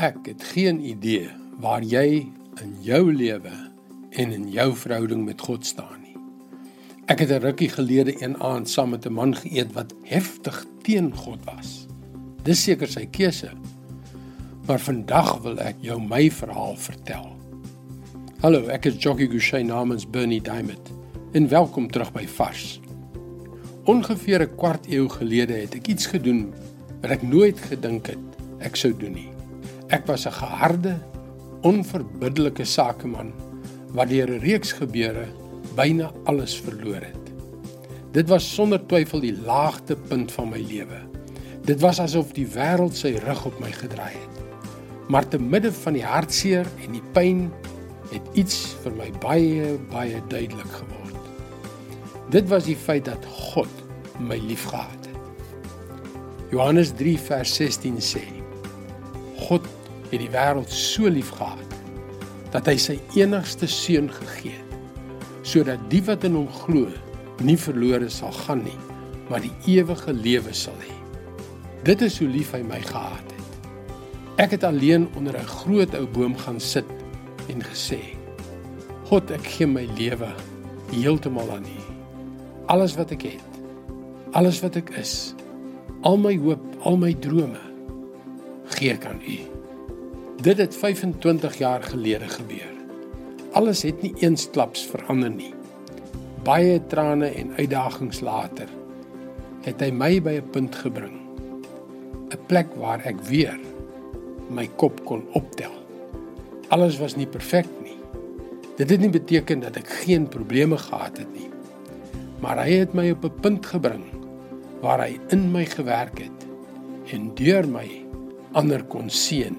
Ek het geen idee waar jy in jou lewe en in jou verhouding met God staan nie. Ek het 'n rukkie gelede een aand saam met 'n man geëet wat heftig teen God was. Dis seker sy keuse. Maar vandag wil ek jou my verhaal vertel. Hallo, ek is Jockey Gouchee namens Bernie Diamond en welkom terug by Vars. Ongeveer 'n kwart eeu gelede het ek iets gedoen wat ek nooit gedink het ek sou doen nie. Ek was 'n geharde, onverbiddelike sakeman wat deur 'n reeks gebeure byna alles verloor het. Dit was sonder twyfel die laagtepunt van my lewe. Dit was asof die wêreld sy rug op my gedraai het. Maar te midde van die hartseer en die pyn het iets vir my baie baie duidelik geword. Dit was die feit dat God my liefgehad het. Johannes 3 vers 16 sê: God het die wêreld so liefgehad dat hy sy enigste seun gegee het sodat die wat in hom glo nie verlore sal gaan nie maar die ewige lewe sal hê. Dit is hoe lief hy my gehad het. Ek het alleen onder 'n groot ou boom gaan sit en gesê: God, ek gee my lewe heeltemal aan U. Alles wat ek het, alles wat ek is, al my hoop, al my drome gee ek aan U. Dit het 25 jaar gelede gebeur. Alles het nie eensklaps verander nie. Baie trane en uitdagings later het hy my by 'n punt gebring. 'n Plek waar ek weer my kop kon optel. Alles was nie perfek nie. Dit het nie beteken dat ek geen probleme gehad het nie. Maar hy het my op 'n punt gebring waar hy in my gewerk het en deur my ander kon seën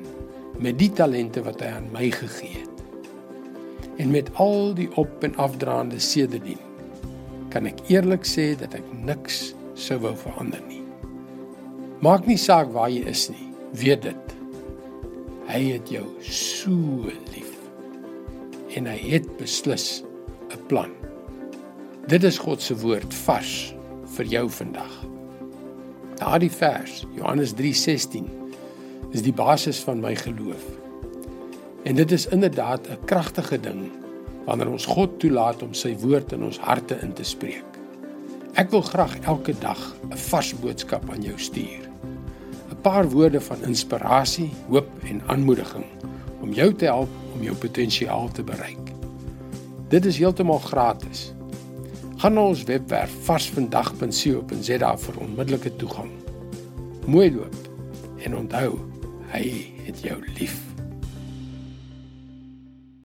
met die talente wat hy aan my gegee het. En met al die op en afdraande sedertdien kan ek eerlik sê dat ek niks sou wou verander nie. Maak nie saak waar jy is nie, weet dit. Hy het jou so lief. En hy het beslis 'n plan. Dit is God se woord vars vir jou vandag. Daardie vers, Johannes 3:16 is die basis van my geloof. En dit is inderdaad 'n kragtige ding wanneer ons God toelaat om sy woord in ons harte in te spreek. Ek wil graag elke dag 'n vars boodskap aan jou stuur. 'n Paar woorde van inspirasie, hoop en aanmoediging om jou te help om jou potensiaal te bereik. Dit is heeltemal gratis. Gaan na ons webwerf varsvandag.co.za vir onmiddellike toegang. Mooi loop en onthou Hy het jou lief.